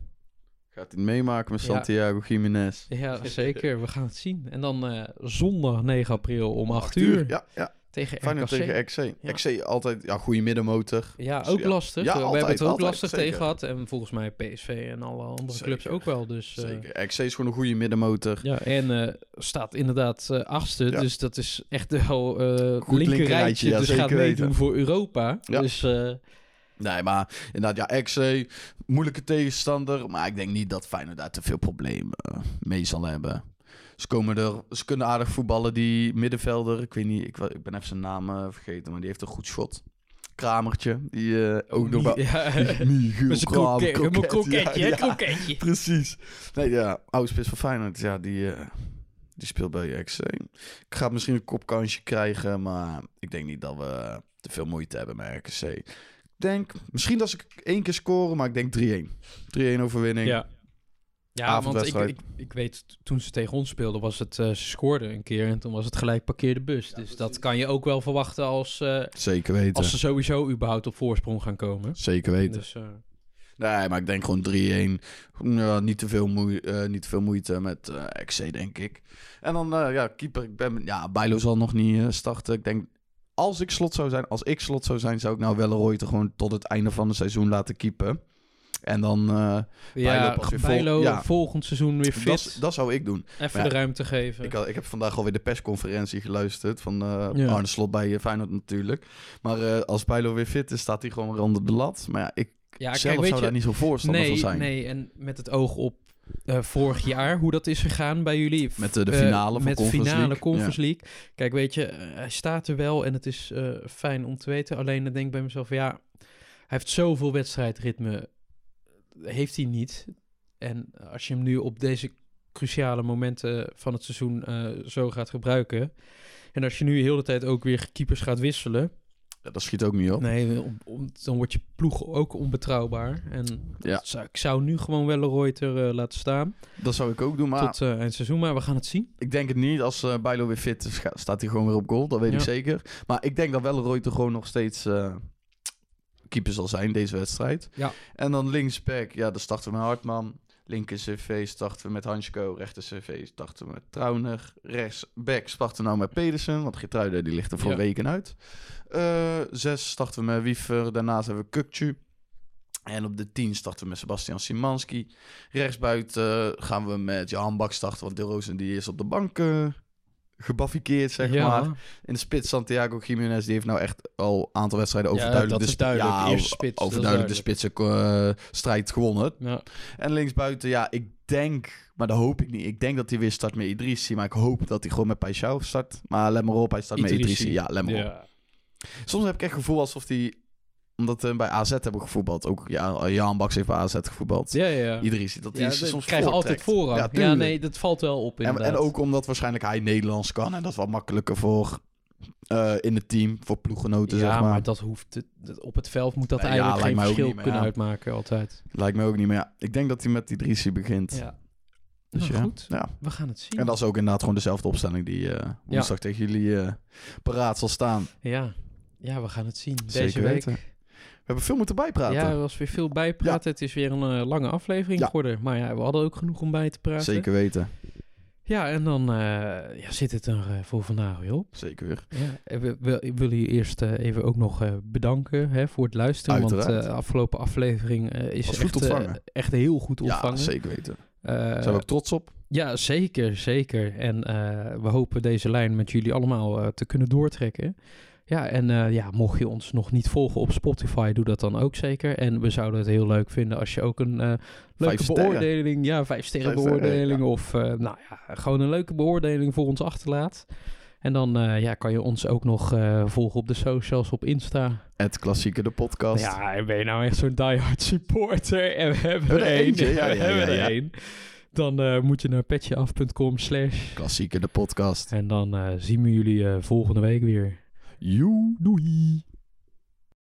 Gaat hij het meemaken met Ja. Santiago Jiménez? Ja, zeker. We gaan het zien. En dan zondag 9 april om 8 uur Ja, ja. Tegen Feyenoord RKC. tegen XC. Ja. Altijd, ja, goede middenmotor. Ja, Dus ook ja. lastig. Ja, we altijd, hebben het ook altijd, lastig zeker. tegen gehad. En volgens mij PSV en alle andere Zeker. clubs ook wel. Dus, eh, Zeker. Is gewoon een goede middenmotor. ja, en eh, staat inderdaad eh, achtste. Dus dat is echt wel eh Goed linker linkerrijtje, dus gaat meedoen voor Europa. Ja. Dus eh, Nee, maar inderdaad, ja, XC, moeilijke tegenstander. Maar ik denk niet dat Feyenoord daar te veel problemen eh, mee zal hebben. Ze, komen er, ze kunnen aardig voetballen, die middenvelder. Ik weet niet, ik, ik ben even zijn naam eh, vergeten, maar die heeft een goed schot. Kramertje, die eh, ook nog wel... Ja, Michiel Kramer, kroket, kroketje, ja, ja. kroketje. Precies. Nee, ja, oude spits van Feyenoord, ja, die, eh, die speelt bij XC. Ik ga misschien een kopkansje krijgen, maar ik denk niet dat we te veel moeite hebben met RKC. Ik denk, misschien dat ze één keer scoren, maar ik denk 3-1. 3-1 overwinning. Ja. Ja, want ik, ik, ik weet, toen ze tegen ons speelden, was het, eh, ze scoorden een keer en toen was het gelijk parkeer de bus. dus dat kan je ook wel verwachten als, eh, Zeker weten. als ze sowieso überhaupt op voorsprong gaan komen. Zeker weten. Dus, eh, Nee, maar ik denk gewoon 3-1. Ja, niet, te veel moe- eh, niet te veel moeite met eh XC, denk ik. En dan, eh, ja, keeper. Ik ben, ja, Bijlo zal nog niet eh, starten. Ik denk, als ik slot zou zijn, als ik slot zou zijn, zou ik nou wel er gewoon tot het einde van het seizoen laten keepen. En dan, eh, ja, pas weer Bijlo vol- ja. volgend seizoen weer fit. dat, dat zou ik doen. Even de ruimte geven. Ik, had, ik heb vandaag alweer de persconferentie geluisterd van eh, Ja. Arne Slot bij eh, Feyenoord natuurlijk. Maar eh, als Bijlo weer fit is, staat hij gewoon weer onder de lat. Maar ja, ik ja, zelf kijk, weet zou je, daar niet zo voorstander nee, van zijn. nee, en met het oog op eh, vorig jaar, hoe dat is gegaan bij jullie. Met de, de finale van met de Conference finale League. Conference League. Kijk, weet je, hij staat er wel en het is eh, fijn om te weten. Alleen dan denk ik bij mezelf, ja, hij heeft zoveel wedstrijdritme, heeft hij niet. En als je hem nu op deze cruciale momenten van het seizoen eh, zo gaat gebruiken. En als je nu heel de tijd ook weer keepers gaat wisselen. Ja, dat schiet ook niet op. Nee, om- om- dan wordt je ploeg ook onbetrouwbaar. En Ja. zou, ik zou nu gewoon wel Reuter eh, laten staan. Dat zou ik ook doen, maar tot eind seizoen, maar we gaan het zien. ik denk het niet. Als Bijlo weer fit is, staat hij gewoon weer op goal. Dat weet ik zeker. Maar ik denk dat wel Reuter gewoon nog steeds keeper zal zijn deze wedstrijd. Ja. En dan linksback, ja, dan starten we met Hartman. Linker CV starten we met Hansko. Rechter CV starten we met Trauner. Rechts back starten we nou met Pedersen. Want Gertruiden die ligt er voor Ja. weken uit. Eh, zes starten we met Wiever. Daarnaast hebben we Kukcu. En op de 10 starten we met Sebastian Simanski. Rechtsbuiten gaan we met Johan Bak starten. Want De Rozen die is op de bank eh gebaffikeerd, zeg ja. maar. In de spits Santiago Jiménez, die heeft nou echt al een aantal wedstrijden overduidelijk, de, duidelijk. Ja, Eerste spits, overduidelijk de spitsen eh, strijd gewonnen. Ja. En linksbuiten, ja, ik denk, maar dat hoop ik niet. Ik denk dat hij weer start met Idrissi, maar ik hoop dat hij gewoon met Paixão start. Maar let maar op, hij start met Idrissi. Ja, let maar op. Soms heb ik echt het gevoel alsof hij, omdat we bij AZ hebben gevoetbald, ook ja, Jan Baks heeft bij AZ gevoetbald. Ja, ja. Idrissi, dat hij Ja, ze dat soms krijgen altijd voorrang. Ja, nee, dat valt wel op En, inderdaad. en ook omdat waarschijnlijk hij Nederlands kan en dat is wat makkelijker voor eh, in het team, voor ploeggenoten, ja, zeg maar. maar dat hoeft het, dat- op het veld moet dat Nee, eigenlijk lijkt geen mij ook verschil kunnen ja. uitmaken altijd. Lijkt me ook niet meer. Ja, ik denk dat hij met Idrissi begint. Ja. Dus Nou, ja. goed. Ja. We gaan het zien. En dat is ook inderdaad gewoon dezelfde opstelling die eh woensdag tegen jullie eh, paraat zal staan. Ja. ja, we gaan het zien. Deze Zeker week. weten. We hebben veel moeten bijpraten. Ja, er was weer veel bijpraten. Het is weer een eh, lange aflevering Ja. geworden. Maar ja, we hadden ook genoeg om bij te praten. Zeker weten. Ja, en dan eh, ja, zit het er eh, voor vandaag weer op. Zeker weer. Ja, we, we, ik wil je eerst even ook nog bedanken hè, voor het luisteren. Want de afgelopen aflevering is echt, echt heel goed Ja, ontvangen. zeker weten. Zijn we ook trots op. Ja, zeker, zeker. En we hopen deze lijn met jullie allemaal te kunnen doortrekken. Ja, en eh, ja, mocht je ons nog niet volgen op Spotify, doe dat dan ook zeker. En we zouden het heel leuk vinden als je ook een eh, leuke beoordeling, ja, vijf sterren Vijf beoordeling ja. of eh, nou ja, gewoon een leuke beoordeling voor ons achterlaat. En dan ja, kan je ons ook nog volgen op de socials, op Insta. Het klassieke, de podcast. Ja, en ben je nou echt zo'n diehard supporter? En we hebben er één. ja, we hebben er één. Dan moet je naar petjeaf.com slash. Klassieke, de podcast. En dan zien we jullie volgende week weer. Joe. Doei!